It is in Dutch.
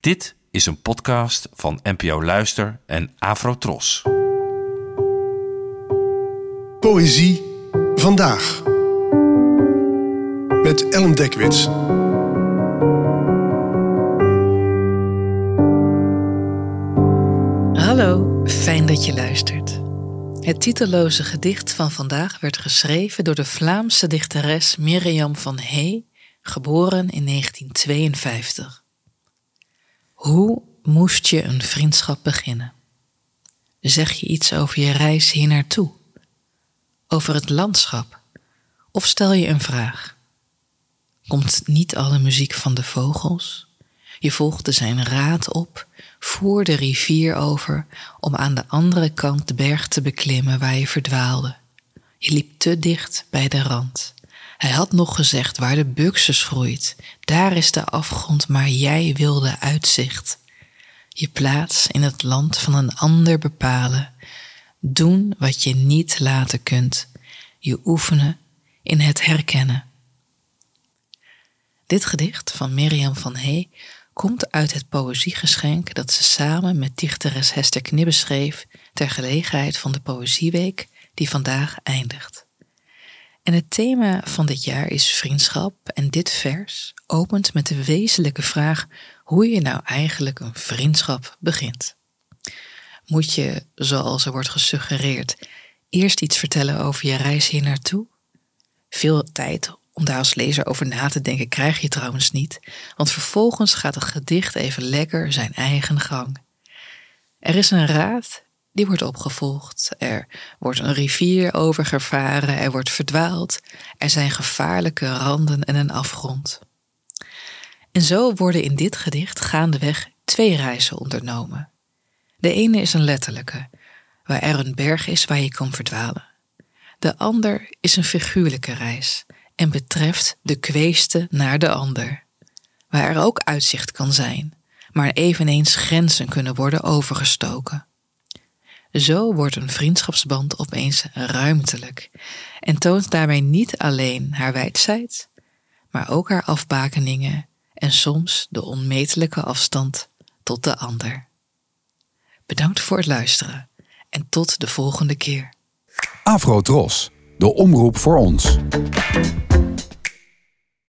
Dit is een podcast van NPO Luister en Afrotros. Poëzie vandaag. Met Ellen Dekwits. Hallo, fijn dat je luistert. Het titelloze gedicht van vandaag werd geschreven door de Vlaamse dichteres Mirjam van Hey, geboren in 1952. Hoe moest je een vriendschap beginnen? Zeg je iets over je reis hier naartoe? Over het landschap? Of stel je een vraag? Komt niet alle muziek van de vogels? Je volgde zijn raad op, voer de rivier over om aan de andere kant de berg te beklimmen waar je verdwaalde. Je liep te dicht bij de rand. Hij had nog gezegd waar de buxus groeit, daar is de afgrond, maar jij wilde uitzicht. Je plaats in het land van een ander bepalen, doen wat je niet laten kunt, je oefenen in het herkennen. Dit gedicht van Mirjam van Hey komt uit het poëziegeschenk dat ze samen met dichteres Hester Knibbe schreef ter gelegenheid van de Poëzieweek die vandaag eindigt. Het thema van dit jaar is vriendschap en dit vers opent met de wezenlijke vraag hoe je nou eigenlijk een vriendschap begint. Moet je, zoals er wordt gesuggereerd, eerst iets vertellen over je reis hier naartoe? Veel tijd om daar als lezer over na te denken krijg je trouwens niet, want vervolgens gaat het gedicht even lekker zijn eigen gang. Er is een raad die wordt opgevolgd. Er wordt een rivier overgevaren, er wordt verdwaald, er zijn gevaarlijke randen en een afgrond. En zo worden in dit gedicht gaandeweg twee reizen ondernomen. De ene is een letterlijke, waar er een berg is waar je kan verdwalen. De ander is een figuurlijke reis en betreft de kweeste naar de ander, waar er ook uitzicht kan zijn, maar eveneens grenzen kunnen worden overgestoken. Zo wordt een vriendschapsband opeens ruimtelijk en toont daarbij niet alleen haar wijdheid, maar ook haar afbakeningen en soms de onmetelijke afstand tot de ander. Bedankt voor het luisteren en tot de volgende keer. Afro Tros, de omroep voor ons.